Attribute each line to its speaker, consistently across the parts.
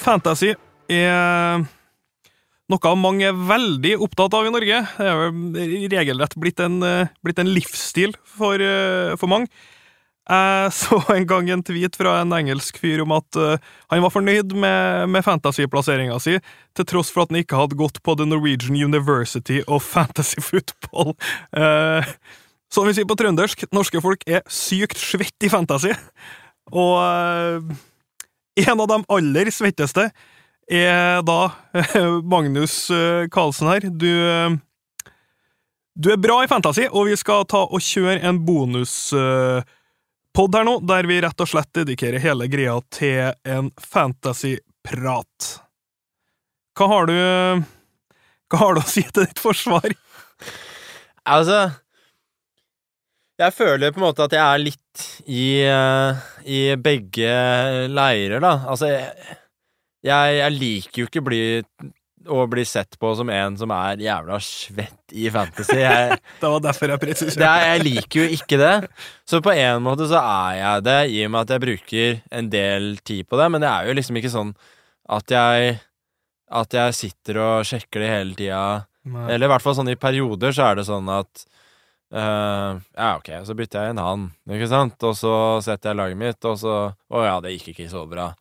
Speaker 1: Fantasy er noe mange er veldig opptatt av i Norge. Det er vel regelrett blitt en, eh, blitt en livsstil for, eh, for mange. Jeg så en gang en tweet fra en engelsk fyr om at uh, han var fornøyd med, med fantasyplasseringa si, til tross for at han ikke hadde gått på The Norwegian University of Fantasy Football. Uh, som vi sier på trøndersk, norske folk er sykt svett i fantasy. Og uh, en av de aller svetteste er da Magnus Carlsen her. Du du er bra i fantasy, og vi skal ta og kjøre en bonus... Uh, her nå, der vi rett og slett dedikerer hele greia til en fantasyprat. Hva har du Hva har du å si til ditt forsvar?
Speaker 2: Altså Jeg føler på en måte at jeg er litt i, uh, i begge leirer, da. Altså, jeg, jeg liker jo ikke bli å bli sett på som en som er jævla svett i fantasy. Jeg,
Speaker 1: det var derfor jeg presiserte.
Speaker 2: Jeg liker jo ikke det. Så på en måte så er jeg det, i og med at jeg bruker en del tid på det, men det er jo liksom ikke sånn at jeg At jeg sitter og sjekker det hele tida. Eller i hvert fall sånn i perioder så er det sånn at uh, Ja, ok, så bytter jeg en han, ikke sant? Og så setter jeg laget mitt, og så Å ja, det gikk ikke så bra.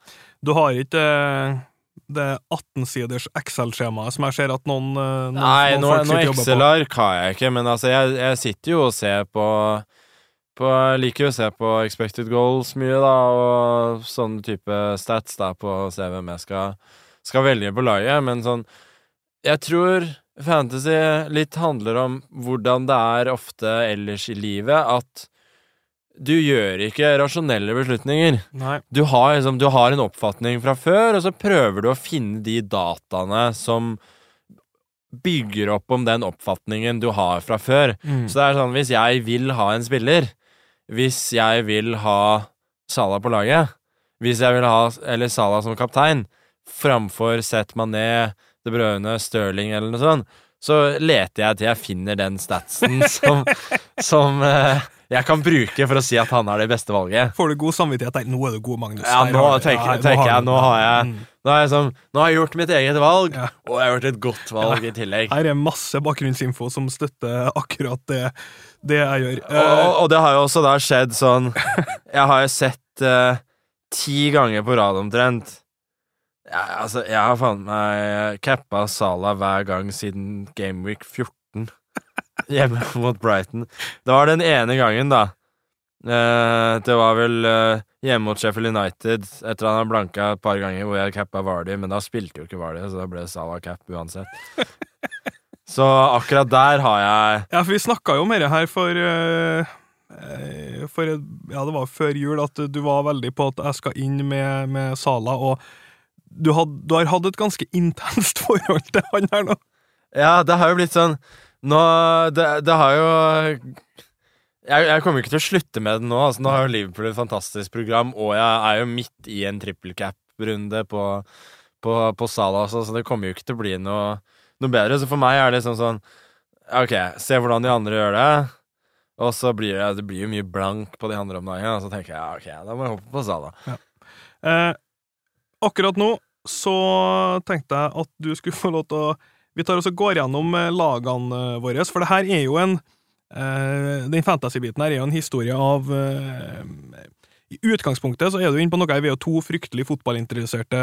Speaker 1: Du har ikke uh det 18-siders Excel-skjemaet som jeg ser at noen, eh, noen
Speaker 2: Nei, noen noe Excel-ark har jeg ikke, men altså, jeg, jeg, sitter jo og ser på, på Jeg liker jo å se på expected goals mye, da, og sånne type stats, da, på å se hvem jeg skal, skal velge på laget, men sånn Jeg tror fantasy litt handler om hvordan det er ofte ellers i livet, at du gjør ikke rasjonelle beslutninger. Du har, liksom, du har, en oppfatning fra før, og så prøver du å finne de dataene som bygger opp om den oppfatningen du har fra før. Mm. Så det er sånn, hvis jeg vil ha en spiller, hvis jeg vil ha Salah på laget, hvis jeg vil ha eller Salah som kaptein, framfor Seth Mané, De Bruyne, Stirling eller noe sånt, så leter jeg til jeg finner den statsen som, som eh, jeg kan bruke for å si at han er det beste valget.
Speaker 1: Får du god samvittighet Nei, Nå er du god, Magnus.
Speaker 2: Ja, nå tenker, ja, tenker jeg, nå har jeg mm. nå har jeg, som, nå har jeg gjort mitt eget valg, ja. og jeg har gjort et godt valg ja. i tillegg.
Speaker 1: Her er masse bakgrunnsinfo som støtter akkurat det, det jeg gjør.
Speaker 2: Og, og, og, det har jo også da skjedd sånn Jeg har jo sett uh, ti ganger på rad omtrent. Ja, altså, jeg har faen meg cappa Sala hver gang siden Gameweek 14 hjemme mot Brighton. Det var den ene gangen, da. Uh, det var vel uh, hjemme mot Sheffield United etter at han blanka et par ganger hvor jeg cappa Vardy, men da spilte jo ikke Vardy, så da ble Salah cap uansett. så akkurat der har jeg
Speaker 1: Ja, for vi snakka jo om dette her for for Ja, det var før jul at du var veldig på at jeg skal inn med, med Sala, og du, had, du har hatt et ganske intenst forhold til han her nå.
Speaker 2: Ja, det har jo blitt sånn nå Det, det har jo jeg, jeg, kommer ikke til å slutte med det nå. Altså, nå har jo Liverpool et fantastisk program, og jeg er jo midt i en triple cap-runde på, på, på Sala, så, så det kommer jo ikke til å bli noe, noe, bedre. Så for meg er det sånn sånn Ok, se hvordan de andre gjør det, og så blir det, det blir jo mye blank på de andre om dagen, og så tenker jeg ok, da må jeg hoppe på Sala. Ja.
Speaker 1: Eh, akkurat nå så tenkte jeg at du skulle få lov til å vi tar oss og går gjennom eh, lagene eh, våre, for det her er jo en uh, Den fantasy-biten her er jo en historie av i utgangspunktet så er du inne på noe vi er jo to fryktelig fotballinteresserte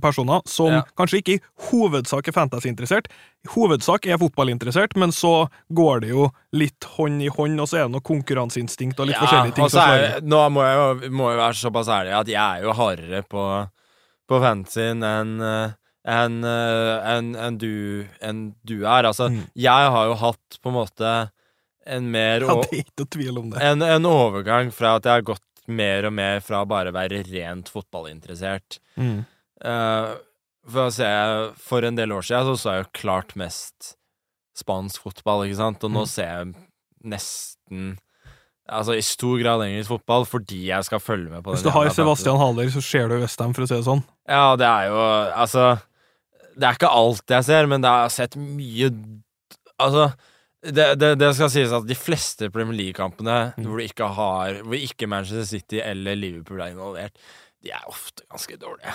Speaker 1: personer som ja. kanskje ikke i hovedsak er fantasy-interessert. I hovedsak er fotballinteressert, men så går det jo litt hånd i hånd, og så er det noe konkurranseinstinkt og litt ja, forskjellige ting.
Speaker 2: Er, nå må jeg jo må jeg være såpass ærlig at jeg er jo hardere på, på fansyn enn en, en, en du, en du er. Altså, mm. jeg har jo hatt på en måte en mer
Speaker 1: ja, det er ikke tvil om det.
Speaker 2: En, en, overgang fra at jeg har gått mer og mer fra bare å være rent fotballinteressert. Mm. Uh, for, se, for en del år siden så så jeg jo klart mest spansk fotball, ikke sant, og nå mm. ser jeg nesten Altså i stor grad engelsk fotball fordi jeg skal følge med på
Speaker 1: Hvis du har Sebastian Haller, så ser du Westham, for å si det sånn.
Speaker 2: Ja, det er jo Altså det er ikke alt jeg ser, men det har sett mye Altså, det, det, det skal sies at de fleste Premier League-kampene mm. hvor, ikke har, hvor ikke Manchester City eller Liverpool er involvert, de er ofte ganske dårlige.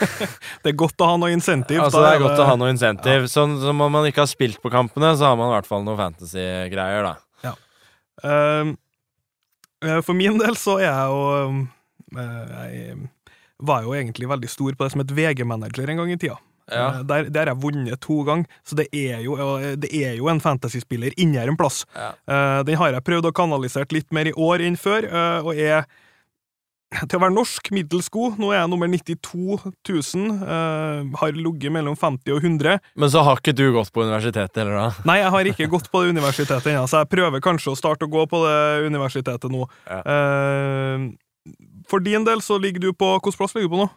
Speaker 1: Det er godt å ha noe insentiv.
Speaker 2: Altså, det er godt å ha noe insentiv. Sånn som om man ikke har spilt på kampene, så har man i hvert fall noe fantasy-greier, da.
Speaker 1: Ja. eh, for min del så er jeg jo eh, Jeg var jo egentlig veldig stor på det som et VG-manager en gang i tida.
Speaker 2: Ja.
Speaker 1: Eh, Der, har jeg vunnet to ganger, så det er jo, eh, det er jo en fantasyspiller inni her en plass.
Speaker 2: Ja.
Speaker 1: Eh, Den har jeg prøvd å kanalisere litt mer i år enn før, eh, og er til å være norsk middels god. Nå er jeg nummer 92 000. eh, har ligget mellom 50 og 100.
Speaker 2: Men så har ikke du gått på universitetet heller, da?
Speaker 1: Nei, jeg har ikke gått på det universitetet ennå, så jeg prøver kanskje å starte å gå på det universitetet nå.
Speaker 2: Ja.
Speaker 1: Eh, for din del så ligger du på Hvilken plass ligger du på nå?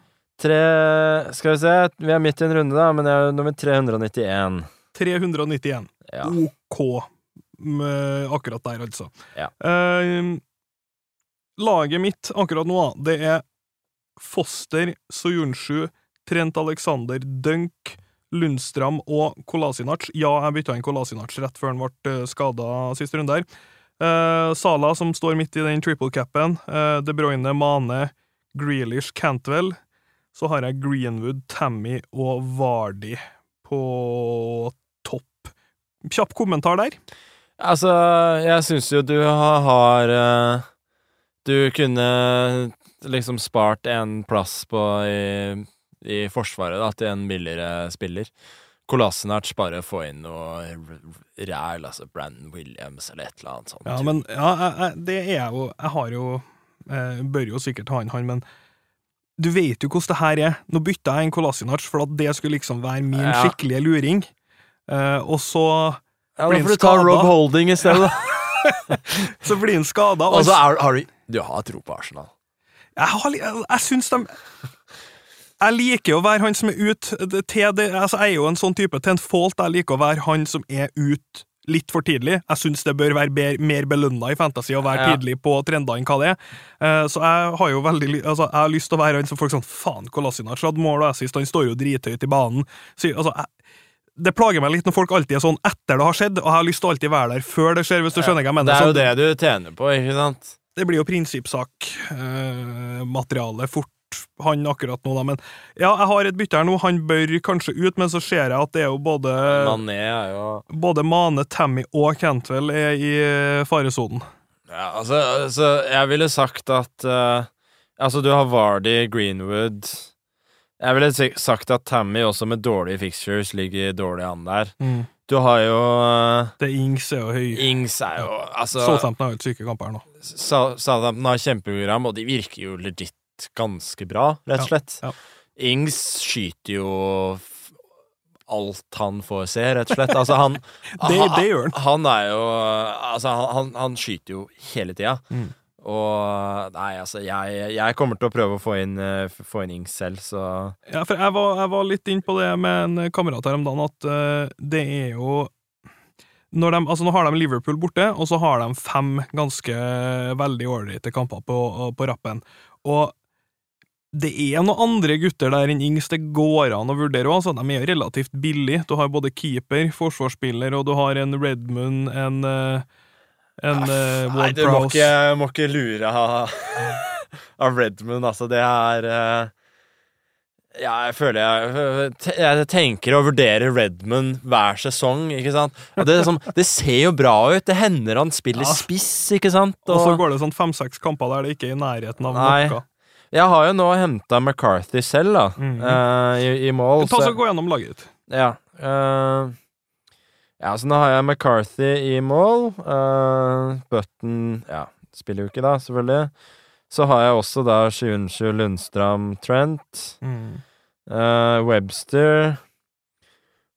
Speaker 2: Tre Skal vi se, vi er midt i en runde, da, men jeg er nummer 391.
Speaker 1: 391.
Speaker 2: Ja.
Speaker 1: OK med akkurat der, altså.
Speaker 2: Ja.
Speaker 1: Eh, laget mitt akkurat nå, det er Foster, Soyunshu, Trent Alexander, Dunk, Lundstram og Kolasinac. Ja, jeg bytta inn Kolasinac rett før han ble skada siste runde her. Eh, Sala, som står midt i den triple capen. eh, De Bruyne, Mane, Grealish, Cantwell. Så har jeg Greenwood, Tammy og Vardy på topp. Kjapp kommentar der.
Speaker 2: Altså, jeg syns jo du ha- har eh, Du kunne liksom spart en plass på i, i forsvaret da, til en billigere spiller. Kolasinac bare få inn noe ræl, altså Brandon Williams eller et eller annet sånt.
Speaker 1: Ja, men ja, jeg, jeg, det er jeg jo Jeg har jo eh, Bør jo sikkert ha inn han, men du vet jo hvordan det her er. Nå bytta jeg inn Kolasinac for at det skulle liksom være min
Speaker 2: Ja.
Speaker 1: skikkelige luring, uh, og så
Speaker 2: ja, da får du ta. Rob Holding i stedet, da.
Speaker 1: Så blir han skada.
Speaker 2: Og så er, har du Du har tro på Arsenal.
Speaker 1: Jeg, har, jeg, jeg syns de Jeg liker å være han som er ute til det altså Jeg er jo en sånn type til en fault. Jeg liker å være han som er ute litt for tidlig. Jeg syns det bør være mer, mer belønna i fantasy å være
Speaker 2: Ja.
Speaker 1: tidlig på trender enn hva det er. Uh, så jeg har jo veldig altså, Jeg har lyst til å være han som folk sånn Faen, Kolasinac hadde mål og assist, han står jo drithøyt i banen. Så, altså, jeg, det plager meg litt når folk alltid er sånn etter det har skjedd, og jeg har lyst til å alltid være der før det skjer, hvis du skjønner hva jeg mener.
Speaker 2: Det er jo det du tjener på, ikke sant?
Speaker 1: Det blir jo prinsippsak-materiale fort, han akkurat nå, da. Men ja, jeg har et bytte her nå. Han bør kanskje ut, men så ser jeg at det er jo både
Speaker 2: Mané er jo
Speaker 1: Både Mane, Tammy og Cantwell er i eh, faresonen.
Speaker 2: Ja, altså, altså Jeg ville sagt at uh, Altså, du har Vardy, Greenwood Jeg ville sagt at Tammy også med dårlige fixtures ligger dårlig an der. Du har jo uh,
Speaker 1: Det Ings er jo høy.
Speaker 2: Ings er jo Altså
Speaker 1: Southampton har jo syke kamper her nå.
Speaker 2: Southampton har kjempeprogram, og de virker jo legit ganske bra, rett og slett.
Speaker 1: ja.
Speaker 2: Ings skyter jo alt han får se, rett og slett. Altså, han
Speaker 1: Det, det gjør han.
Speaker 2: Han er jo Altså, han, han, skyter jo hele tida.
Speaker 1: Mm.
Speaker 2: Og Nei, altså, jeg, jeg kommer til å prøve å få inn, eh, få inn Ings selv, så
Speaker 1: Ja, for jeg var, jeg var litt inn på det med en kamerat her om dagen, at uh, det er jo de, altså Nå har de Liverpool borte, og så har de fem ganske veldig ålreite kamper på, på rappen. Og det er noen andre gutter der enn Ings det går an å vurdere òg. Altså, de er relativt billige. Du har både keeper, forsvarsspiller, og du har en Redmond, en, eh, en eh,
Speaker 2: Nei,
Speaker 1: Ward
Speaker 2: du må ikke, må ikke lure av, av Redmond, altså. Det er eh, Ja, jeg føler jeg Jeg tenker og vurderer Redmond hver sesong, ikke sant. Og det, sånn, det ser jo bra ut. Det hender han spiller
Speaker 1: Ja.
Speaker 2: spiss, ikke sant.
Speaker 1: Og så går det sånn fem-seks kamper der det ikke er i nærheten av
Speaker 2: Nei.
Speaker 1: noe.
Speaker 2: jeg har jo nå henta McCarthy selv, da,
Speaker 1: mm
Speaker 2: -hmm. uh, i, i mål.
Speaker 1: Ta
Speaker 2: så-
Speaker 1: så Gå gjennom laget ditt.
Speaker 2: Ja. Uh, ja, så nå har jeg McCarthy i mål. Uh, Button Ja, spiller jo ikke da, selvfølgelig. Så har jeg også da Shiunshu, Lundstram, Trent. eh, Webster.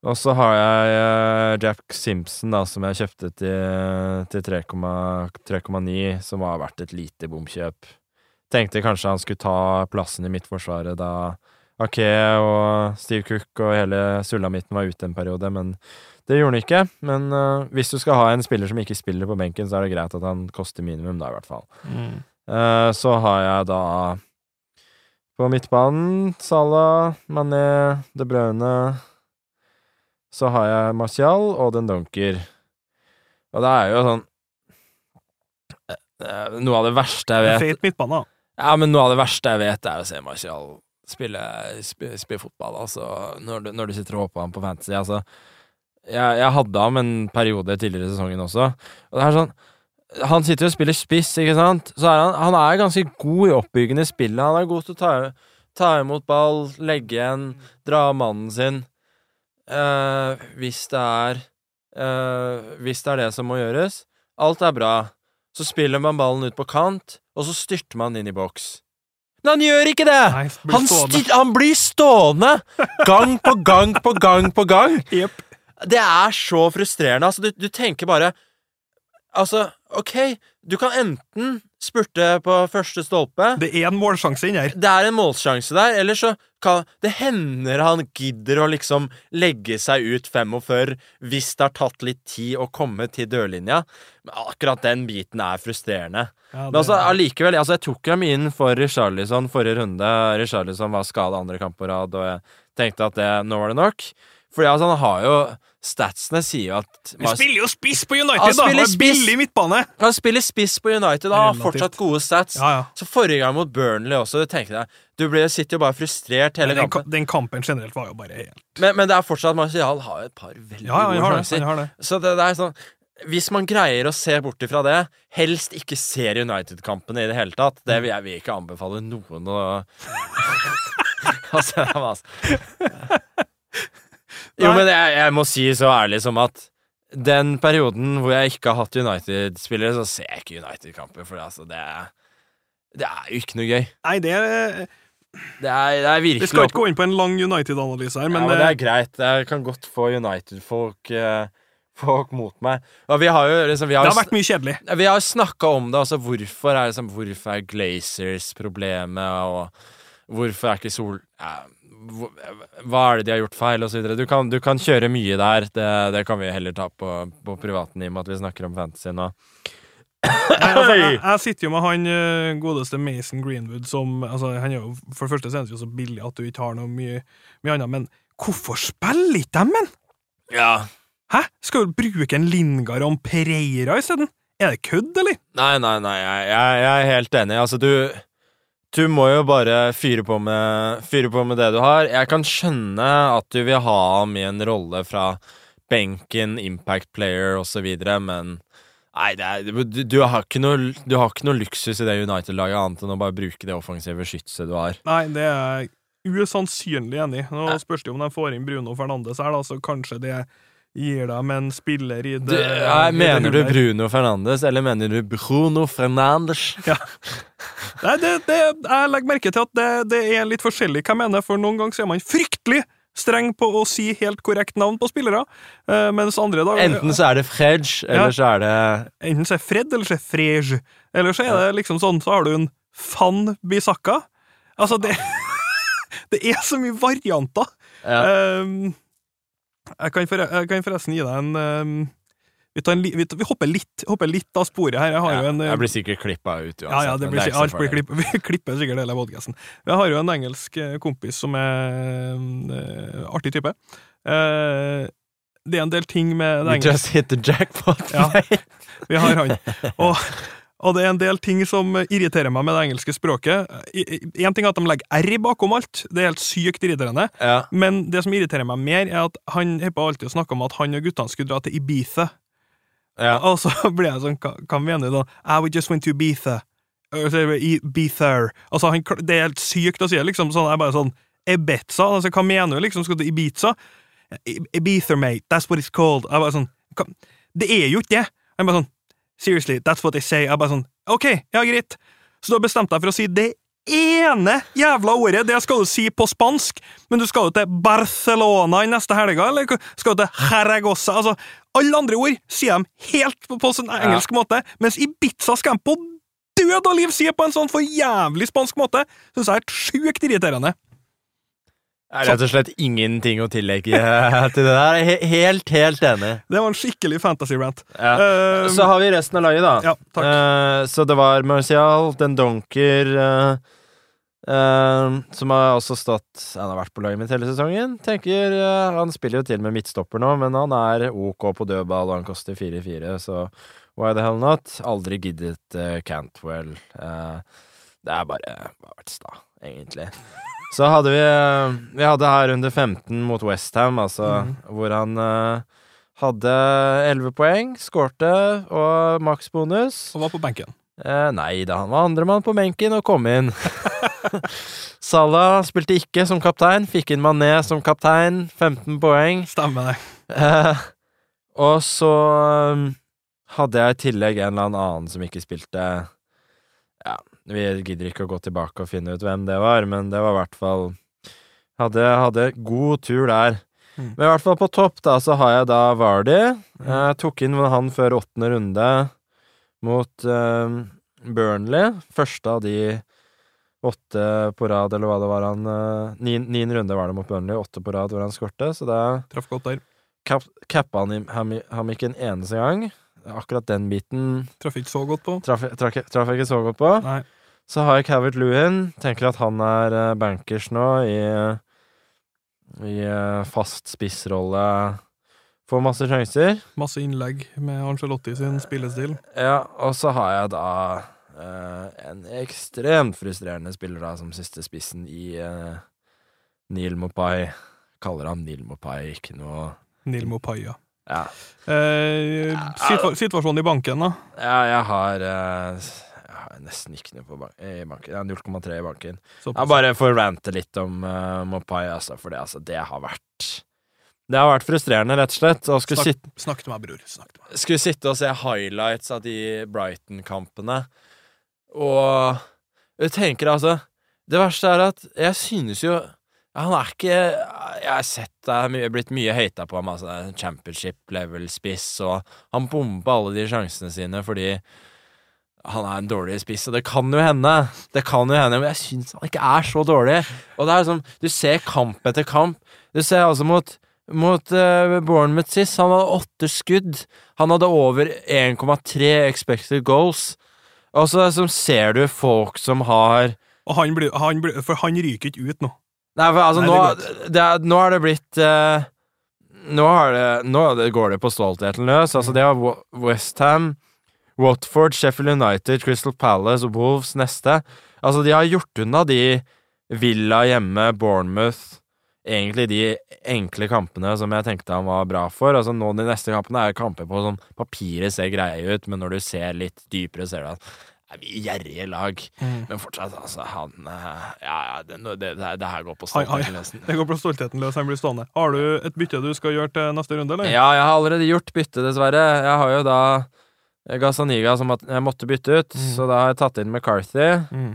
Speaker 2: Og så har jeg uh, Jack Simpson, da, som jeg kjøpte til, til 3,9, som har vært et lite bomkjøp. Tenkte kanskje han skulle ta plassen i midtforsvaret da Ake og Steve Cook og hele sulamitten var ute en periode, men det gjorde han ikke. Men uh, hvis du skal ha en spiller som ikke spiller på benken, så er det greit at han koster minimum, da, i hvert fall. Eh, så har jeg da på midtbanen Salah, Mané, De Bruyne Så har jeg Martial og Den Dunker. Og det er jo sånn eh, eh, Noe av det verste jeg vet
Speaker 1: Fet midtbane, da.
Speaker 2: Ja, men noe av det verste jeg vet, er å se Martial spille, spille, spille fotball, altså, når du, når du sitter og håper på ham på Fantasy. Altså, jeg, jeg hadde ham en periode tidligere i sesongen også, og det er sånn han sitter og spiller spiss, ikke sant? Så er han, han er ganske god i oppbyggende spillet. Han er god til å ta, ta imot ball, legge igjen, dra av mannen sin. Uh, hvis det er uh, Hvis det er det som må gjøres. Alt er bra. Så spiller man ballen ut på kant, og så styrter man inn i boks. Men han gjør ikke det!
Speaker 1: Nei, blir
Speaker 2: Han, han blir stående! Gang på gang på gang på gang.
Speaker 1: Yep.
Speaker 2: Det er så frustrerende. Altså, du, du tenker bare Altså, OK, du kan enten spurte på første stolpe
Speaker 1: Det er en målsjanse inni her.
Speaker 2: Det er en målsjanse der, eller så kan Det hender han gidder å liksom legge seg ut 45 hvis det har tatt litt tid å komme til dørlinja. Men akkurat den biten er frustrerende.
Speaker 1: Ja,
Speaker 2: Men altså, allikevel, altså, jeg tok ham inn for Richarlison forrige runde. Richarlison var skada andre kamp på rad, og jeg tenkte at det, nå var det nok. Fordi altså, han har jo Statsene sier jo at
Speaker 1: Vi spiller jo spiss på United,
Speaker 2: Han
Speaker 1: da! Han
Speaker 2: er.
Speaker 1: Billig midtbane!
Speaker 2: Han spiller spiss på United og har fortsatt gode stats.
Speaker 1: Ja, ja.
Speaker 2: Så forrige gang mot Burnley også, du tenker deg Du blir, sitter jo bare frustrert hele
Speaker 1: den,
Speaker 2: kampen.
Speaker 1: ka- den kampen generelt var jo bare helt
Speaker 2: Men, men det er fortsatt Marcial har jo et par veldig
Speaker 1: Ja, ja,
Speaker 2: gode
Speaker 1: har det.
Speaker 2: sjanser.
Speaker 1: Det.
Speaker 2: Så det, det er sånn Hvis man greier å se bort ifra det, helst ikke ser United-kampene i det hele tatt, det vil jeg vil ikke anbefale noen å å se dem, altså. Jo, men jeg, jeg må si så ærlig som at den perioden hvor jeg ikke har hatt United-spillere, så ser jeg ikke United-kamper, for altså, det er Det er jo ikke noe gøy.
Speaker 1: Nei, det er
Speaker 2: Det er, det er
Speaker 1: Vi skal ikke gå inn på en lang United-analyse her,
Speaker 2: men, ja, men det
Speaker 1: eh,
Speaker 2: er greit. Jeg kan godt få United-folk eh, Folk mot meg. Og vi har jo liksom Vi
Speaker 1: det
Speaker 2: har,
Speaker 1: har vært mye kjedelig.
Speaker 2: vi har snakka om det, altså hvorfor er, liksom, hvorfor er Glazers problemet, og hvorfor er ikke Sol... Ja, hva er det de har gjort feil, videre. Du kan, du kan kjøre mye der. Det, det kan vi heller ta på, på privaten, i og med at vi snakker om fantasy nå.
Speaker 1: Nei, altså, jeg, jeg sitter jo med han eh, godeste Mason Greenwood som altså, han er jo, For det første så er han jo så billig at du ikke har noe mye, mye annet, men hvorfor spiller ikke dem, men?
Speaker 2: Ja.
Speaker 1: Hæ? Skal du bruke en Lingard og en Pereira isteden? Er det kødd, eller?
Speaker 2: Nei, nei, nei, jeg, jeg, jeg er helt enig. Altså, du Du må jo bare fyre på, med, fyre på med det du har. Jeg kan skjønne at du vil ha ham i en rolle fra benken, impact player osv., men Nei, det er, du, du, har ikke noe, du har ikke noe luksus i det United-laget annet enn å bare bruke det offensive skytset du har.
Speaker 1: Nei, det er usannsynlig enig. Nå spørs det om de får inn Bruno Fernandes her, da, så kanskje det gir dem en spiller i
Speaker 2: Du,
Speaker 1: det
Speaker 2: ja,
Speaker 1: i det
Speaker 2: mener du. Bruno Fernandes, eller mener du Bruno Fernandes? Ja.
Speaker 1: Nei, det, det, jeg legger merke til at det, det er litt forskjellig hva jeg mener, for noen ganger er man fryktelig streng på å si helt korrekt navn på spillere, eh, mens andre dager
Speaker 2: Enten så er det Fredge, eller så er det
Speaker 1: Enten så er Fred, eller så er Frege. Eller så er det liksom sånn, så har du en Fan Bisakka. Altså, det Det er så mye varianter.
Speaker 2: ja.
Speaker 1: Ehm, jeg, kan for, jeg kan forresten gi deg en ehm, vi, tar en vi, vi hopper, litt, hopper litt av sporet her. Jeg har jo en eh,
Speaker 2: Jeg blir sikkert klippa ut uansett.
Speaker 1: ja, ja, det blir,
Speaker 2: så
Speaker 1: alt blir klipp, Vi klipper sikkert hele podkasten. Jeg har jo en engelsk eh, kompis som er eh, artig type. Uh, det er en del ting med det
Speaker 2: We
Speaker 1: You
Speaker 2: just hit the jackpot.
Speaker 1: Ja. Vi har han. Og, og det er en del ting som irriterer meg med det engelske språket. Én ting er at de legger R bakom alt. Det er helt sykt irriterende.
Speaker 2: ja.
Speaker 1: Men det som irriterer meg mer, er at han har alltid snakka om at han og guttene skulle dra til Ibiza.
Speaker 2: ja.
Speaker 1: Og så blir jeg sånn, hva, hva mener du da? I would just went to Ibiza. Ibiza. Altså, han, det er helt sykt å si det, liksom. Sånn, jeg bare sånn Ibiza? Altså, hva mener du, liksom? Skal du til Ibiza? Ibiza, mate. That's what it's called. Jeg bare sånn hva? Det er jo ikke det! Jeg bare sånn Seriously, that's what they say. Jeg bare sånn OK, ja, greit. Så du har bestemt deg for å si det ene jævla ordet. Det skal du si på spansk, men du skal jo til Barcelona i neste helga, eller skal du til Jaragoza? Altså, alle andre ord sier de helt på, på sånn engelsk måte, mens Ibiza skal de på død og liv si på en sånn for jævlig spansk måte. Syns jeg er sjukt irriterende.
Speaker 2: Det er rett og slett ingenting å tillegge til det der. Helt, helt enig.
Speaker 1: Det var en skikkelig fantasy-rant.
Speaker 2: Ja.
Speaker 1: Uh,
Speaker 2: Så har vi resten av laget, da.
Speaker 1: ja.
Speaker 2: Eh, så det var Marcial, Den Donker uh, Som har også stått Han har vært på laget mitt hele sesongen. Tenker Han spiller jo til med midtstopper nå, men han er OK på dødball, og han koster 4-4, så why the hell not? Aldri giddet Cantwell. Det er bare bare vært sta, egentlig. Så hadde vi eh, Vi hadde her under 15 mot Westham, altså,
Speaker 1: mm.
Speaker 2: hvor han uh, hadde 11 poeng, skårte og maksbonus.
Speaker 1: Og var på benken.
Speaker 2: Eh, nei da, han var andremann på benken og kom inn. Salah spilte ikke som kaptein, fikk inn Mané som kaptein, 15 poeng.
Speaker 1: Stemmer det.
Speaker 2: Eh, og så um, hadde jeg i tillegg en eller annen som ikke spilte vi gidder ikke å gå tilbake og finne ut hvem det var, men det var i hvert fall Hadde, hadde god tur der.
Speaker 1: Mm.
Speaker 2: Men i hvert fall på topp, da, så har jeg da Vardy. Jeg tok inn han før åttende runde mot uh, Burnley. Første av de åtte på rad, eller hva det var han uh, Niende runde var det mot Burnley, åtte på rad hvor han skårte, så det
Speaker 1: Traff godt der.
Speaker 2: Cap cappa han, ham, ham ikke en eneste gang. Akkurat den biten
Speaker 1: Traff ikke så godt på.
Speaker 2: traff, traf, jeg ikke så godt på.
Speaker 1: Nei.
Speaker 2: Så har jeg Cavert Lewin. Tenker at han er eh, bankers nå i, i eh, fast spissrolle. Får masse sjanser.
Speaker 1: Masse innlegg med Angelotti sin spillestil.
Speaker 2: Ja, og så har jeg da Uh, en ekstremt frustrerende spiller da som siste spissen i uh, Neil Mopai. Kaller han Neil Mopai, ikke noe
Speaker 1: Neil Mopai,
Speaker 2: Ja.
Speaker 1: Eh, situa situasjonen i banken, da.
Speaker 2: Ja, jeg har, har nesten ikke noe på bank i banken. Har 0,3 i banken. Jeg bare får rante litt om uh, Mopai, altså, for det, altså, det har vært Det har vært frustrerende, rett og slett. Og skulle,
Speaker 1: Snakk,
Speaker 2: sitte,
Speaker 1: snakk til meg, bror. Snakk til meg.
Speaker 2: skulle sitte og se highlights av de Brighton-kampene, og jeg tenker altså Det verste er at jeg synes jo han er ikke Jeg har sett det er blitt mye hata på ham, altså. Championship level-spiss, og han bomba alle de sjansene sine fordi han er en dårlig spiss, og det kan jo hende. Det kan jo hende, men jeg syns han ikke er så dårlig. Og det er sånn, Du ser kamp etter kamp. Du ser altså mot, mot uh, Bournemouth sist. Han hadde åtte skudd. Han hadde over 1,3 expected goals. Og så liksom, ser du folk som har
Speaker 1: Og han blir, han blir, for han ryker ikke ut nå.
Speaker 2: Nei, for altså,
Speaker 1: Nei,
Speaker 2: nå,
Speaker 1: det er
Speaker 2: det er, nå har det blitt uh, Nå, har det, nå går det på stoltheten løs. Altså, det var Westham, Watford, Sheffield United, Crystal Palace og Wolves neste. Altså, de har gjort unna de Villa hjemme, Bournemouth Egentlig de enkle kampene som jeg tenkte han var bra for. Altså nå De neste kampene er kamper på sånn Papiret ser greie ut, men når du ser litt dypere, ser du at det er vi gjerrige lag. Men fortsatt, altså, han eh, Ja, ja, det, det, det, her går på stoltheten løs.
Speaker 1: Det går på stoltheten løs. Han blir stående. Har du et bytte du skal gjøre til neste runde, eller?
Speaker 2: Ja, jeg har allerede gjort bytte, dessverre. Jeg har jo da Gazaniga som jeg måtte bytte ut,
Speaker 1: Mm.
Speaker 2: så da har jeg tatt inn McCarthy.
Speaker 1: Mm.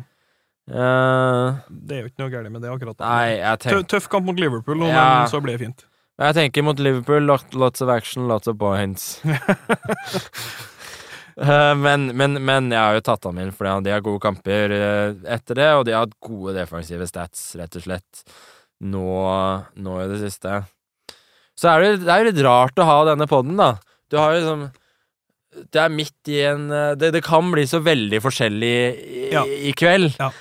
Speaker 2: Uh,
Speaker 1: Det er jo ikke noe galt med det, akkurat.
Speaker 2: nei, tenk,
Speaker 1: Tøff kamp mot Liverpool, nå,
Speaker 2: Ja.
Speaker 1: men så blir det fint.
Speaker 2: jeg tenker mot Liverpool lot, lots of action, lots of points. uh, men, men, men jeg har jo tatt ham inn, fordi de har gode kamper eh, etter det, og de har hatt gode defensive stats, rett og slett, nå, nå i det siste. Så er det, det er jo litt rart å ha denne poden, da. Du har jo liksom Det er midt i en eh, Det, det kan bli så veldig forskjellig i,
Speaker 1: Ja.
Speaker 2: i kveld.
Speaker 1: Ja.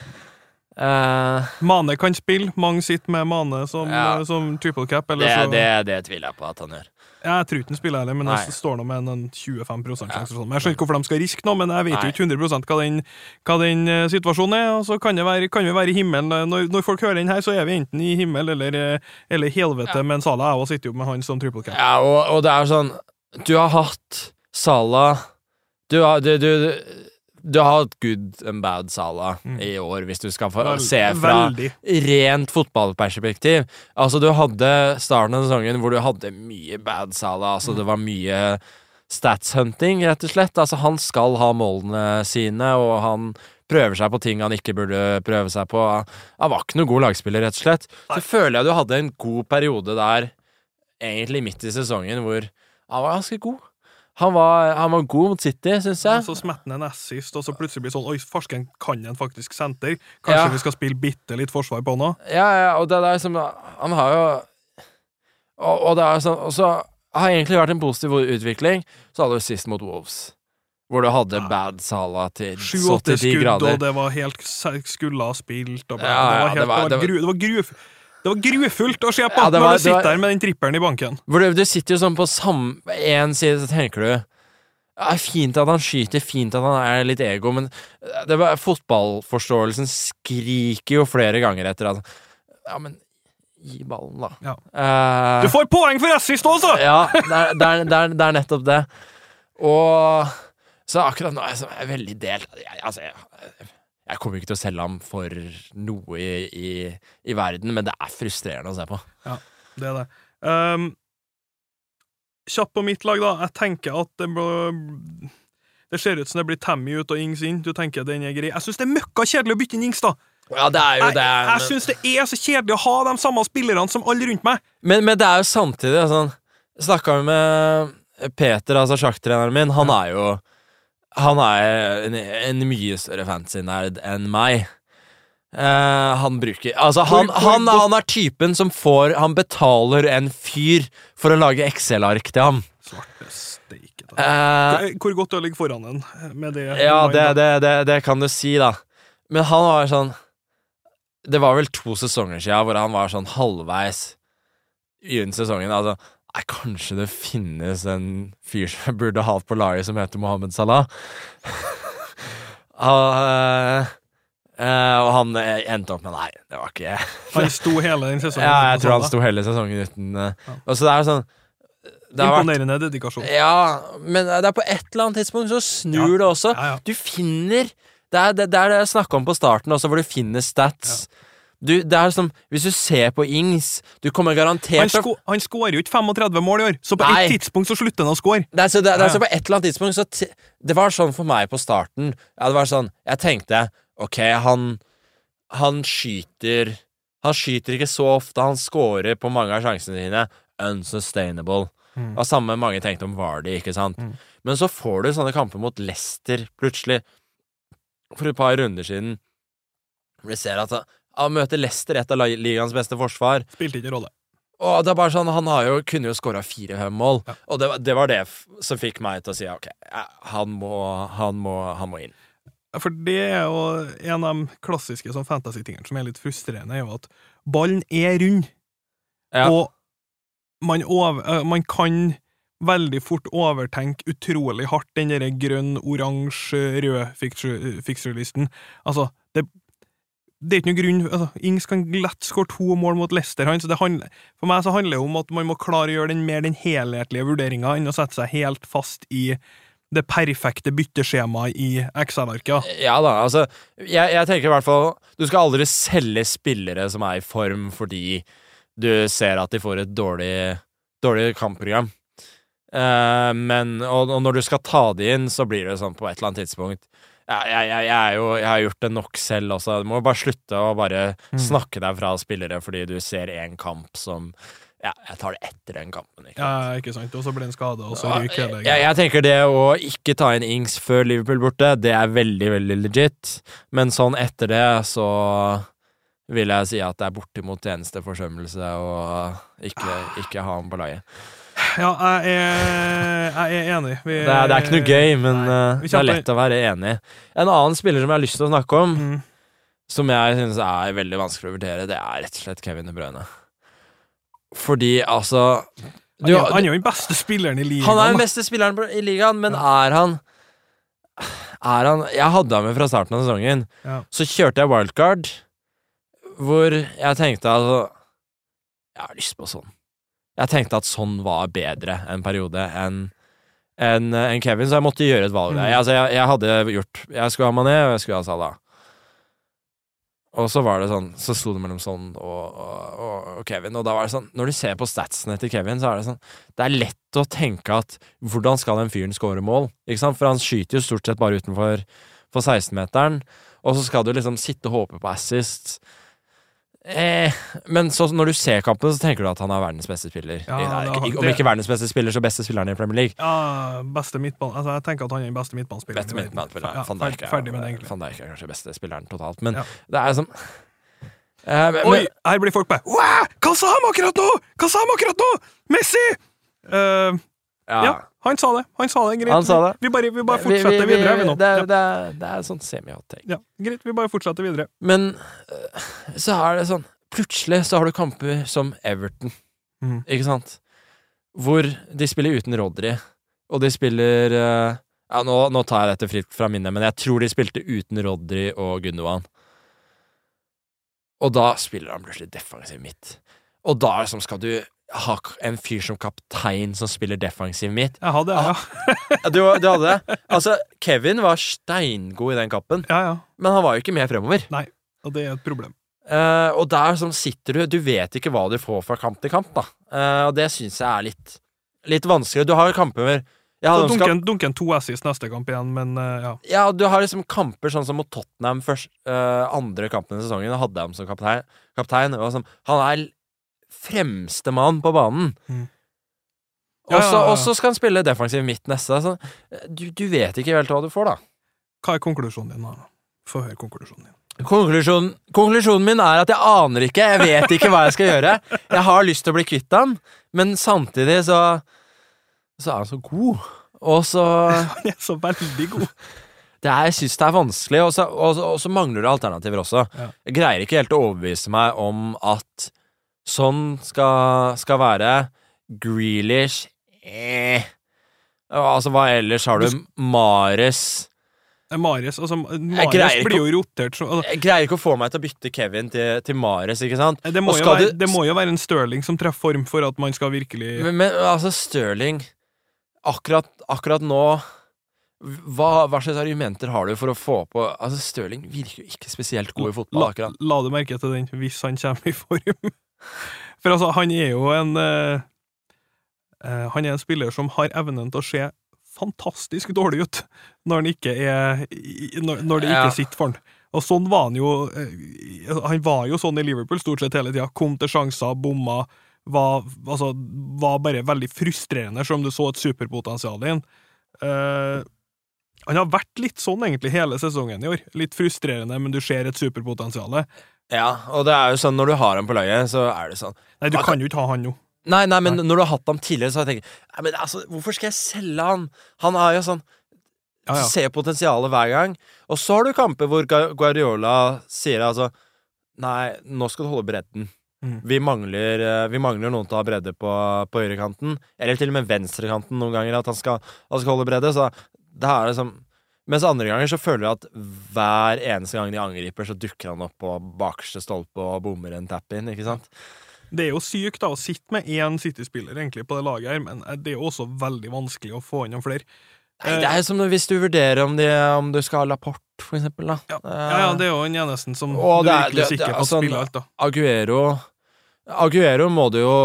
Speaker 2: Uh,
Speaker 1: Mane kan spille. Mange sitter med Mane som,
Speaker 2: Ja.
Speaker 1: som triple cap. Eller
Speaker 2: det,
Speaker 1: så,
Speaker 2: det, det tviler jeg på at han gjør.
Speaker 1: Jeg tror ikke han spiller heller, men det står nå med en, en 25 sjanse. Sånn. Jeg skjønner ikke hvorfor de skal riske noe, men jeg vet jo ikke 100 hva den, hva den eh, situasjonen er. Og så kan, det være, kan vi være i himmelen. Når, når folk hører den her, så er vi enten i himmel eller, eh, eller helvete,
Speaker 2: Ja.
Speaker 1: men Salah jeg også sitter jo med han som triple cap.
Speaker 2: Ja, og, og det er sånn Du har hatt Salah Du du, du, du har hatt good and bad Salah
Speaker 1: Mm.
Speaker 2: i år, hvis du skal få
Speaker 1: Vel-
Speaker 2: se fra
Speaker 1: Veldig.
Speaker 2: rent fotballperspektiv. Altså, du hadde starten av sesongen hvor du hadde mye bad Salah. Altså, det var mye stats-hunting, rett og slett. Altså, han skal ha målene sine, og han prøver seg på ting han ikke burde prøve seg på. Han var ikke noen god lagspiller, rett og slett. Så føler jeg du hadde en god periode der, egentlig midt i sesongen, hvor han var ganske god. Han var, han var god mot City, syns jeg.
Speaker 1: så smetter han en assist, og så plutselig blir det sånn Oi, farsken kan en faktisk senter. Kanskje
Speaker 2: Ja.
Speaker 1: vi skal spille bitte litt forsvar på nå?
Speaker 2: Ja, ja, og det der som Han har jo Og, og det er sånn Og så har egentlig vært en positiv utvikling. Så hadde du sist mot Wolves, hvor du hadde
Speaker 1: Ja.
Speaker 2: bad Sala til så
Speaker 1: Sju-åtte
Speaker 2: til de
Speaker 1: skudd,
Speaker 2: grader.
Speaker 1: og det var helt skulle ha spilt. Og.
Speaker 2: Ja, ja,
Speaker 1: det var, helt,
Speaker 2: det var-
Speaker 1: det var,
Speaker 2: det var-
Speaker 1: gru, det var, gruf, det var grufullt å se på
Speaker 2: Ja, var,
Speaker 1: når du sitter
Speaker 2: var-
Speaker 1: der med den trippelen i banken.
Speaker 2: Du, du sitter jo sånn på én side, så tenker du Det er fint at han skyter, fint at han er litt ego, men det var, fotballforståelsen skriker jo flere ganger etter at Ja, men gi ballen, da.
Speaker 1: Ja.
Speaker 2: Uh,
Speaker 1: Du får poeng for assist også!
Speaker 2: ja, det er, nettopp det. Og så akkurat nå er jeg veldig delt. Jeg, altså, jeg, jeg kommer ikke til å selge ham for noe i, i, i verden, men det er frustrerende å se på.
Speaker 1: Ja, Det er det. Um, kjapt på mitt lag, da. Jeg tenker at det blir Det ser ut som det blir Tammy ut og Ings inn. Du tenker den er grei. Jeg syns det er møkka kjedelig å bytte inn Ings, da.
Speaker 2: Ja, det er jo
Speaker 1: Jeg,
Speaker 2: det.
Speaker 1: jeg
Speaker 2: men-
Speaker 1: syns det er så kjedelig å ha de samme spillerne som alle rundt meg.
Speaker 2: Men, men det er jo samtidig sånn Snakka vi med Peter, altså sjakktreneren min. Han er jo Han er en, en mye større fancy-nerd enn meg. Uh, han bruker Altså, han, han, han er typen som får Han betaler en fyr for å lage Excel-ark til ham.
Speaker 1: Steike. da.
Speaker 2: Eh,
Speaker 1: Hvor godt det ligger foran en med det.
Speaker 2: ja, det, det, det, det kan du si, da. Men han var sånn Det var vel to sesonger siden hvor han var sånn halvveis i sesongen. Altså, nei, kanskje det finnes en fyr som jeg burde hatt på laget som heter Mohammed Salah. Ah, eh, og han eh, endte opp med Nei, det var ikke
Speaker 1: Han sto hele den sesongen.
Speaker 2: Ja, jeg tror han
Speaker 1: sto
Speaker 2: hele sesongen uten
Speaker 1: Ja.
Speaker 2: Og så det er sånn det har vært,
Speaker 1: Imponerende dedikasjon.
Speaker 2: Ja, men det er på et eller annet tidspunkt så snur det også.
Speaker 1: Ja, ja.
Speaker 2: Du finner Det er det, det, er det jeg snakka om på starten også, hvor du finner stats. Du, det er som Hvis du ser på Ings Du kommer garantert
Speaker 1: sko han skårer jo ikke 35 mål i år, så på
Speaker 2: Nei.
Speaker 1: et tidspunkt så slutter han å score.
Speaker 2: det er, så, det, det er så på et eller annet tidspunkt så Det var sånn for meg på starten. Ja, det var sånn Jeg tenkte Ok, han Han skyter Han skyter ikke så ofte. Han scorer på mange av sjansene sine. Unsustainable.
Speaker 1: Mm.
Speaker 2: Og samme mange tenkte om Vardy, ikke sant?
Speaker 1: Mm.
Speaker 2: Men så får du sånne kamper mot Leicester plutselig. For et par runder siden. Hvor du ser at han møter Leicester, et av ligaens beste forsvar.
Speaker 1: Spilte ikke rolle.
Speaker 2: Og det er bare sånn, Han har jo, kunne jo skåra fire-fem mål,
Speaker 1: Ja.
Speaker 2: og det, det var det som fikk meg til å si ok, han må, han må, han må inn.
Speaker 1: For det er jo en av de klassiske sånn fantasy-tingene som er litt frustrerende, er jo at ballen er rund,
Speaker 2: Ja.
Speaker 1: og man, over, man kan veldig fort overtenke utrolig hardt den derre grønn, oransje, rød fixture- Altså, det, det er ikke noen grunn altså, Ings kan lett skåre to mål mot Leicester. Han, så det handler, for meg så handler det om at man må klare å gjøre den mer den helhetlige vurderinga enn å sette seg helt fast i det perfekte bytteskjemaet i Excel-arket.
Speaker 2: Ja da, altså jeg, jeg tenker i hvert fall Du skal aldri selge spillere som er i form fordi du ser at de får et dårlig, dårlig kampprogram. Uh, men og, og når du skal ta de inn, så blir det sånn på et eller annet tidspunkt jeg, jeg, jeg, er jo, jeg har gjort det nok selv også. Du må bare slutte å bare
Speaker 1: Mm.
Speaker 2: snakke deg fra spillere fordi du ser én kamp som Ja, jeg tar det etter den kampen. Ikke sant?
Speaker 1: Ja, ikke sant? Og så blir han skada, og så ryker hele
Speaker 2: jeg, jeg tenker det å ikke ta inn Ings før Liverpool borte, det er veldig, veldig legit. Men sånn etter det, så vil jeg si at det er bortimot eneste forsømmelse å ikke, ikke ha ham på laget.
Speaker 1: Ja, jeg er, jeg er enig. Vi,
Speaker 2: Det er, det er ikke noe gøy, men
Speaker 1: Nei.
Speaker 2: uh, det er lett å være enig. En annen spiller som jeg har lyst til å snakke om,
Speaker 1: Mm.
Speaker 2: som jeg synes er veldig vanskelig å vurdere, det er rett og slett Kevin De Bruyne. Fordi, altså
Speaker 1: Han, er, han er jo den beste spilleren i ligaen.
Speaker 2: Han er den beste spilleren i ligaen, men er han Er han Jeg hadde ham med fra starten av sesongen.
Speaker 1: Ja.
Speaker 2: Så kjørte jeg wildcard, hvor jeg tenkte altså Jeg har lyst på sånn. Jeg tenkte at sånn var bedre en periode enn enn en Kevin, så jeg måtte gjøre et valg.
Speaker 1: Mm.
Speaker 2: Jeg, altså, jeg, jeg hadde gjort Jeg skulle ha Mané, og jeg skulle ha Salah. Og så var det sånn Så sto det mellom sånn og, og, og Kevin, og da var det sånn Når du ser på statsene til Kevin, så er det sånn Det er lett å tenke at hvordan skal den fyren score mål? Ikke sant? For han skyter jo stort sett bare utenfor 16-meteren, og så skal du liksom sitte og håpe på assist. Eh, men så når du ser kampen, så tenker du at han er verdens beste spiller.
Speaker 1: Ja,
Speaker 2: I- nei, ikke- om ikke verdens beste spiller, så beste spilleren i Premier League.
Speaker 1: Ja, beste midtball, Altså, jeg tenker at han er den beste midtbanespilleren.
Speaker 2: Beste midtbanespilleren.
Speaker 1: Ja,
Speaker 2: Van Dijk er- er kanskje beste spilleren totalt, men
Speaker 1: Ja.
Speaker 2: det er som eh, men,
Speaker 1: Oi, her blir folk bare Hva sa han akkurat nå?! Hva sa han akkurat nå?! Messi! Eh,
Speaker 2: ja.
Speaker 1: Han sa det. Han sa det. Greit.
Speaker 2: Han sa det.
Speaker 1: Vi bare, vi bare
Speaker 2: Vi- vi-
Speaker 1: fortsetter
Speaker 2: vi-
Speaker 1: videre, vi nå.
Speaker 2: Det, er-
Speaker 1: Ja.
Speaker 2: det, er- det er sånn semi-hot take.
Speaker 1: Ja, greit, vi bare fortsetter videre.
Speaker 2: Men øh, så er det sånn Plutselig så har du kamper som Everton,
Speaker 1: mm.
Speaker 2: ikke sant? Hvor de spiller uten Rodry, og de spiller øh, Ja, nå, nå tar jeg dette fritt fra minnet, men jeg tror de spilte uten Rodry og Gundogan. Og da spiller han plutselig defensiv midt. Og da liksom skal du ha en fyr som kaptein som spiller defensiv midt.
Speaker 1: Jeg hadde det, ja.
Speaker 2: Ja, Du, du hadde det? Altså, Kevin var steingod i den kappen,
Speaker 1: ja, ja.
Speaker 2: men han var jo ikke med fremover.
Speaker 1: Nei, Og det er et problem.
Speaker 2: Uh, og der sånn sitter du Du vet ikke hva du får fra kamp til kamp, da. Uh, og det syns jeg er litt, litt vanskelig. Du har jo kamper med
Speaker 1: dunken, dunken to assist neste kamp igjen, men uh, ja.
Speaker 2: Ja, du har liksom kamper sånn som mot Tottenham først, andre kampen i sesongen. Hadde jeg ham som kaptein. kaptein som, han er fremste mann på banen.
Speaker 1: Mm. Ja,
Speaker 2: så
Speaker 1: ja, ja.
Speaker 2: og så skal han spille defensiv midt neste. Så, eh, du, du vet ikke helt hva du får, da.
Speaker 1: Hva er konklusjonen din? da? Få høre konklusjonen din.
Speaker 2: Konklusjonen, konklusjonen min er at jeg aner ikke. Jeg vet ikke hva jeg skal gjøre. Jeg har lyst til å bli kvitt han, men samtidig så Så er han så god. Og så
Speaker 1: Han er så veldig god.
Speaker 2: det er, Jeg syns det er vanskelig, og så, og, og så mangler det alternativer også. Jeg greier ikke helt å overbevise meg om at sånn skal, skal være. Grealish eh. Altså, hva ellers har du? Mares
Speaker 1: Mares, altså,
Speaker 2: Mares
Speaker 1: blir jo rotert så, altså,
Speaker 2: Jeg greier ikke å få meg til å bytte Kevin til, til Mares, ikke sant?
Speaker 1: det, må være, det må jo være en Stirling som treffer form for at man skal virkelig
Speaker 2: Men, men altså, Stirling Akkurat, akkurat nå hva, hva slags argumenter har du for å få på Altså, Stirling virker jo ikke spesielt god i fotball,
Speaker 1: la,
Speaker 2: akkurat.
Speaker 1: la du merke til den, hvis han kommer i form? For altså, han er jo en uh, Han er en spiller som har evnen til å se fantastisk dårlig ut når, han ikke er, når, når det ikke
Speaker 2: Ja.
Speaker 1: sitter for han. Og sånn var han jo eh, Han var jo sånn i Liverpool stort sett hele tida. Kom til sjanser, bomma. Var, altså, var bare veldig frustrerende, selv om du så et superpotensial i ham. Eh, han har vært litt sånn egentlig hele sesongen i år. Litt frustrerende, men du ser et superpotensial.
Speaker 2: Ja, og det er jo sånn når du har ham på laget, så er det sånn
Speaker 1: Nei, du
Speaker 2: Hva-
Speaker 1: kan jo ikke ha han nå.
Speaker 2: Nei, nei, men
Speaker 1: Nei.
Speaker 2: når du har hatt ham tidligere, så har jeg tenkt Nei, men altså, hvorfor skal jeg selge han? Han er jo sånn
Speaker 1: Ja, ja.
Speaker 2: Ser potensialet hver gang. Og så har du kamper hvor Guardiola sier altså Nei, nå skal du holde bredden.
Speaker 1: Mm.
Speaker 2: Vi, mangler, eh, vi mangler noen til å ha bredde på, på høyrekanten. Eller til og med venstrekanten noen ganger, at han skal, han skal holde bredde. Så det er liksom Mens andre ganger så føler jeg at hver eneste gang de angriper, så dukker han opp på bakerste stolpe og bommer en tap-in, ikke sant?
Speaker 1: Det er jo sykt da, å sitte med én City-spiller egentlig på det laget, her, men det er jo også veldig vanskelig å få inn noen flere.
Speaker 2: Nei, det er som hvis du vurderer om, de, om du skal ha Laporte, for eksempel, da.
Speaker 1: Ja, ja, ja det er jo den eneste som
Speaker 2: Og
Speaker 1: du er virkelig sikker på å
Speaker 2: altså,
Speaker 1: spiller alt, da.
Speaker 2: Aguero Aguero må du jo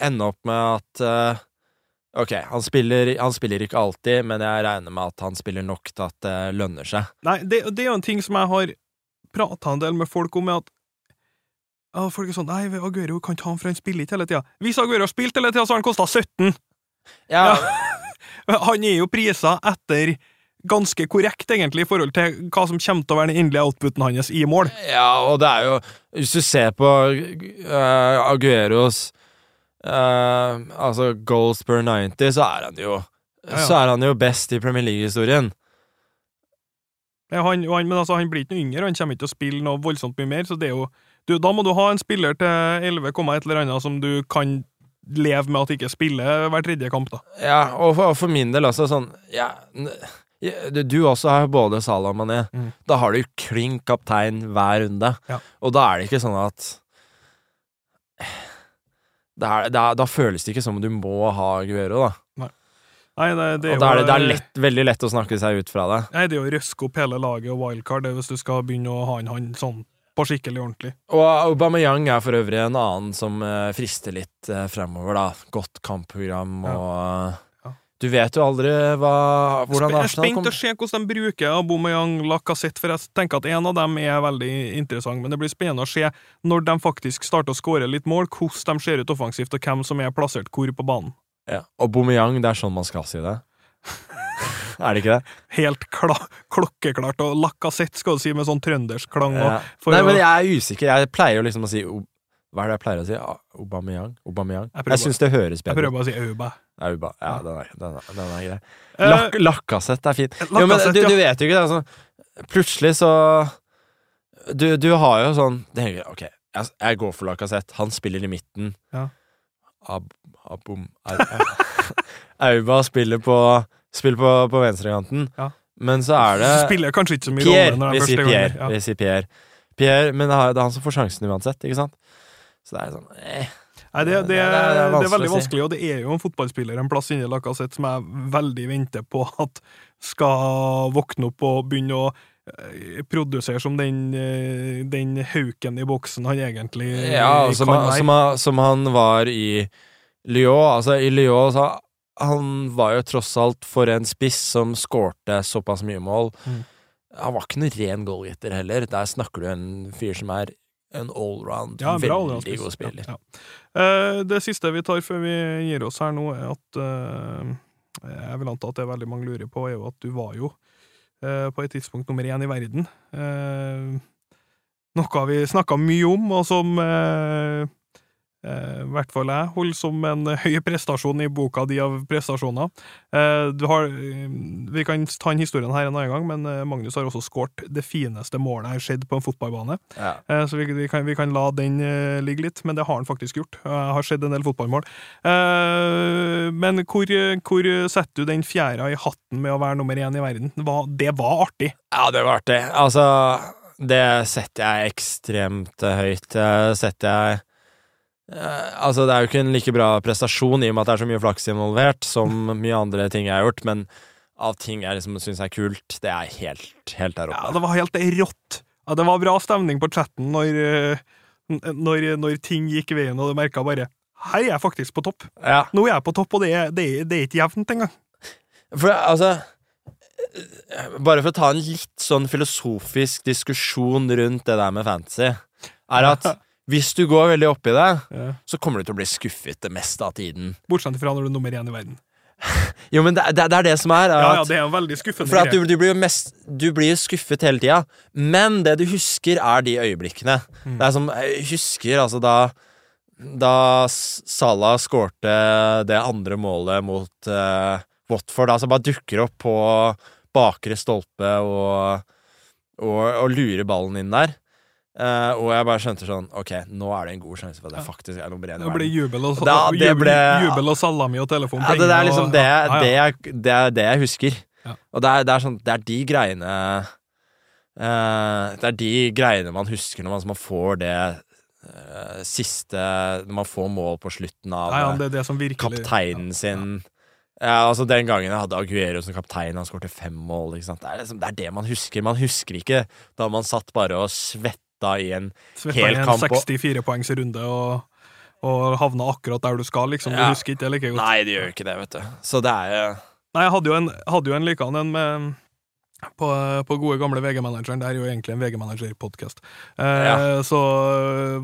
Speaker 2: ende opp med at eh, Ok, han spiller, han spiller ikke alltid, men jeg regner med at han spiller nok til at det lønner seg.
Speaker 1: Nei, det, det er jo en ting som jeg har prata en del med folk om, er at ja, folk er sånn Nei, Aguero kan ikke ha han, for han spiller ikke hele tida. Hvis Aguero har spilt hele tida, så har han kosta 17!
Speaker 2: Ja,
Speaker 1: Han er jo prisa etter ganske korrekt, egentlig, i forhold til hva som kommer til å være den endelige outputen hans i mål.
Speaker 2: ja, og det er jo Hvis du ser på uh, Agueros eh, Altså goals per 90, så er han jo
Speaker 1: Ja, ja.
Speaker 2: Så er han jo best i Premier League-historien.
Speaker 1: Ja, han, han, men altså, han blir ikke noe yngre, han kommer ikke til å spille noe voldsomt mye mer, så det er jo du, Da må du ha en spiller til 11, et eller annet som du kan leve med at ikke spiller hver tredje kamp, da.
Speaker 2: Ja, og for, og for min del også sånn ja, du, du også har både Salah og Mané.
Speaker 1: Mm.
Speaker 2: Da har du klink kaptein hver runde. Og da er det ikke sånn at det er, det er, Da føles det ikke som om du må ha Guero, da.
Speaker 1: Nei, det, det er
Speaker 2: og da er det, det er lett, veldig lett å snakke seg ut fra det.
Speaker 1: Nei, det er jo å røske opp hele laget og wildcard det, hvis du skal begynne å ha en han sånn på skikkelig ordentlig.
Speaker 2: Og Aubameyang er for øvrig en annen som eh, frister litt uh, fremover, da. Godt kampprogram og
Speaker 1: Ja.
Speaker 2: Du vet jo aldri hva, hvordan
Speaker 1: Spe- jeg er
Speaker 2: Arsenal
Speaker 1: spent
Speaker 2: kommer
Speaker 1: å se hvordan de bruker Aubameyang Lacassette, for jeg tenker at en av dem er veldig interessant, men det blir spennende å se når de faktisk starter å skåre litt mål, hvordan de ser ut offensivt, og hvem som er plassert hvor på banen.
Speaker 2: ja. Aubameyang, det er sånn man skal si det. er det ikke det?
Speaker 1: Helt kla klokkeklart, og Lacassette skal du si med sånn trøndersk klang.
Speaker 2: Ja. Nei, men jeg er usikker. Jeg pleier jo liksom å si Hva er det jeg pleier å si? Ah, Aubameyang? Aubameyang?
Speaker 1: Jeg
Speaker 2: Jeg, syns det høres
Speaker 1: jeg prøver bare å si Auba.
Speaker 2: Auba. Ja, den er, den er, den er grei.
Speaker 1: Eh,
Speaker 2: Lak Lakkasett er fint. Jo, men du, du vet jo ikke det. Altså, plutselig så Du, du har jo sånn det henger, Ok, jeg, jeg går for Lakkasett. Han spiller i midten.
Speaker 1: Ja.
Speaker 2: Ab, abom, Au- Auba spiller på Spiller på, på venstrekanten.
Speaker 1: Ja.
Speaker 2: Men så er det
Speaker 1: Spiller kanskje ikke så mye
Speaker 2: Pierre.
Speaker 1: rolle når det er
Speaker 2: Pierre. ja. Pierre. Pierre. Men er det er han som får sjansen uansett, ikke sant? Så det er sånn eh.
Speaker 1: Nei, det, det,
Speaker 2: Det er- det er
Speaker 1: veldig vanskelig, og det er jo en fotballspiller en plass inni Lacassette som jeg veldig venter på at skal våkne opp og begynne å eh, produsere som den, eh, den hauken i boksen han egentlig
Speaker 2: Ja, som,
Speaker 1: kan
Speaker 2: han-
Speaker 1: være.
Speaker 2: som, som han var i Lyon. Altså, i Lyon så Han var jo tross alt for en spiss som skårte såpass mye mål.
Speaker 1: Mm.
Speaker 2: Han var ikke noen ren goalgetter heller. Der snakker du en fyr som er en allround,
Speaker 1: Ja,
Speaker 2: veldig
Speaker 1: allround-spiss.
Speaker 2: god spiller.
Speaker 1: Ja, ja. Eh, det siste vi tar før vi gir oss her nå, er at eh, Jeg vil anta at det veldig mange lurer på, er jo at du var jo eh, på et tidspunkt nummer én i verden. Noe vi snakka mye om, og som i hvert fall jeg holder som en høy prestasjon i boka di av prestasjoner. Eh, du har, eh, vi kan ta inn historien her en annen gang, men eh, Magnus har også skåret det fineste målet jeg har sett på en fotballbane.
Speaker 2: Ja.
Speaker 1: Eh, Så vi, vi, kan, vi kan la den eh, ligge litt, men det har han faktisk gjort. Jeg har sett en del fotballmål. Eh, men hvor, hvor setter du den fjæra i hatten med å være nummer én i verden? Det var artig.
Speaker 2: Ja, det var artig. Altså, det setter jeg ekstremt eh, høyt. Setter jeg eh, Altså, det er jo ikke en like bra prestasjon i og med at det er så mye flaks involvert som mye andre ting jeg har gjort, men av ting jeg liksom syns er kult, det er helt, helt der
Speaker 1: Ja, det var helt rått. Ja, det var bra stemning på chatten når, eh, når, når ting gikk veien, og du merka bare her er jeg faktisk på topp.
Speaker 2: Ja,
Speaker 1: Nå er jeg på topp, og det er, det er, det er ikke jevnt engang.
Speaker 2: for altså Bare for å ta en litt sånn filosofisk diskusjon rundt det der med fantasy, er at hvis du går veldig opp i det,
Speaker 1: Ja.
Speaker 2: så kommer du til å bli skuffet det meste av tiden.
Speaker 1: Bortsett fra når du er nummer én i verden.
Speaker 2: Jo, men det, det, det er det som er. er
Speaker 1: Ja, ja, Det er en veldig skuffende
Speaker 2: For at du, du blir jo mest Du blir skuffet hele tida, men det du husker, er de øyeblikkene.
Speaker 1: Mm.
Speaker 2: Det er som Jeg husker altså da Da Salah skårte det andre målet mot uh, Watford, altså bare dukker opp på bakre stolpe og, og, og lurer ballen inn der. Eh, og jeg bare skjønte sånn Ok, nå er det en god sjanse for at jeg faktisk er nummer én
Speaker 1: Det ble jubel og,
Speaker 2: Da, det
Speaker 1: jubel, jubel og salami og telefon.
Speaker 2: Ja, det, er liksom det,
Speaker 1: Ja, ja.
Speaker 2: det, jeg, det, er det jeg husker.
Speaker 1: Ja.
Speaker 2: Og det er, det er sånn Det er de greiene uh, Det er de greiene man husker når man, man får det uh, siste Når man får mål på slutten av
Speaker 1: Ja, ja, det det som virkelig
Speaker 2: kapteinen sin. Ja, altså Den gangen jeg hadde Aguero som kaptein, han skåret fem mål. Det, er liksom, det er det man husker. Man husker ikke da man satt bare og svetta i en
Speaker 1: Svetta i
Speaker 2: hel
Speaker 1: en
Speaker 2: kamp en
Speaker 1: 64-poengsrunde og, og havna akkurat der du skal, liksom. Du husker ikke det like godt.
Speaker 2: Nei, det gjør ikke det, vet du. Så det er jo
Speaker 1: Nei, jeg hadde jo en, hadde jo en likedan en med på, på gode gamle VG-manageren. Det er jo egentlig en VG-manager-podkast. Eh,
Speaker 2: Ja.
Speaker 1: Så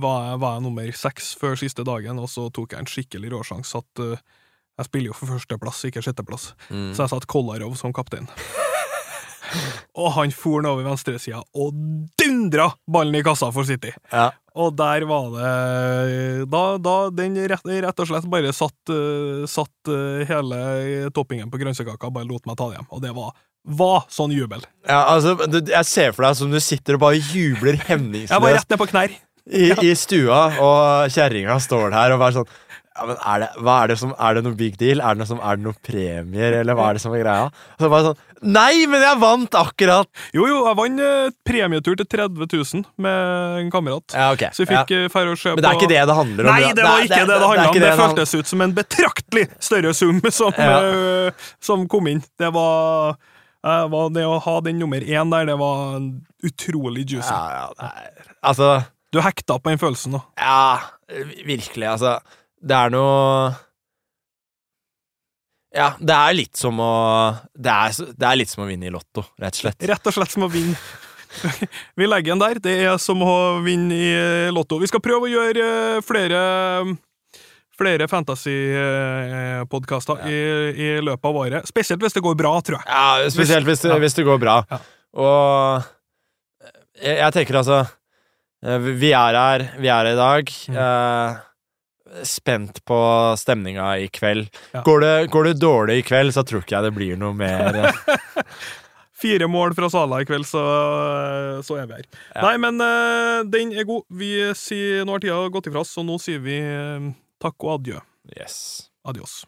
Speaker 1: var jeg, var jeg nummer seks før siste dagen, og så tok jeg en skikkelig råsjanse at eh, jeg spiller jo for førsteplass, ikke sjetteplass.
Speaker 2: mm.
Speaker 1: Så jeg satt Kolarov som kaptein. Og han for den over venstresida og dundra ballen i kassa for City.
Speaker 2: Ja.
Speaker 1: Og der var det Da, da den rett, rett og slett bare satt, eh, satt eh, hele toppingen på grønnsakaka, bare lot meg ta det hjem. Og det var, var sånn jubel.
Speaker 2: Ja, altså, du, jeg ser for deg som du sitter og bare jubler
Speaker 1: Jeg var rett ned på knær.
Speaker 2: i, i stua, og kjerringa står der og bare sånn ja, men er det, hva er det som, er det noe big deal? Er det noe, som, er det noen premier, eller hva er det som er greia? Og så bare sånn Nei, men jeg vant akkurat!
Speaker 1: Jo, jo, jeg vant eh, premietur til 30 000 med en kamerat.
Speaker 2: Ja, ok.
Speaker 1: Så vi fikk
Speaker 2: ja.
Speaker 1: eh, å se på
Speaker 2: Men det er ikke det det handler om.
Speaker 1: Nei, det var ikke det det handla om. Det,
Speaker 2: det
Speaker 1: føltes ut som en betraktelig større sum som,
Speaker 2: Ja.
Speaker 1: uh, som kom inn. Det var, uh, var Det å ha den nummer én der, det var utrolig juicy.
Speaker 2: Ja, ja, nei. Altså
Speaker 1: Du hekta på den følelsen nå.
Speaker 2: Ja, virkelig, altså. Det er noe Ja, det er litt som å det er, det er litt som å vinne i Lotto, rett og slett.
Speaker 1: Rett og slett som å vinne. Vi legger den der. Det er som å vinne i eh, Lotto. Vi skal prøve å gjøre eh, flere Flere fantasypodkaster ja. i, i løpet av året. Spesielt hvis det går bra, tror jeg.
Speaker 2: Ja, spesielt hvis det,
Speaker 1: Ja.
Speaker 2: hvis det går bra.
Speaker 1: Ja.
Speaker 2: Og jeg, jeg tenker altså eh, Vi er her, vi er her i dag.
Speaker 1: Mm.
Speaker 2: Eh, spent på stemninga i kveld.
Speaker 1: Ja.
Speaker 2: Går, det, går det dårlig i kveld, så tror ikke jeg det blir noe mer
Speaker 1: Fire mål fra Sala i kveld, så, så er vi her.
Speaker 2: Ja.
Speaker 1: Nei, men uh, den er god. Vi sier, Nå har tida gått ifra oss, så nå sier vi uh, takk og adjø.
Speaker 2: Yes.
Speaker 1: Adios.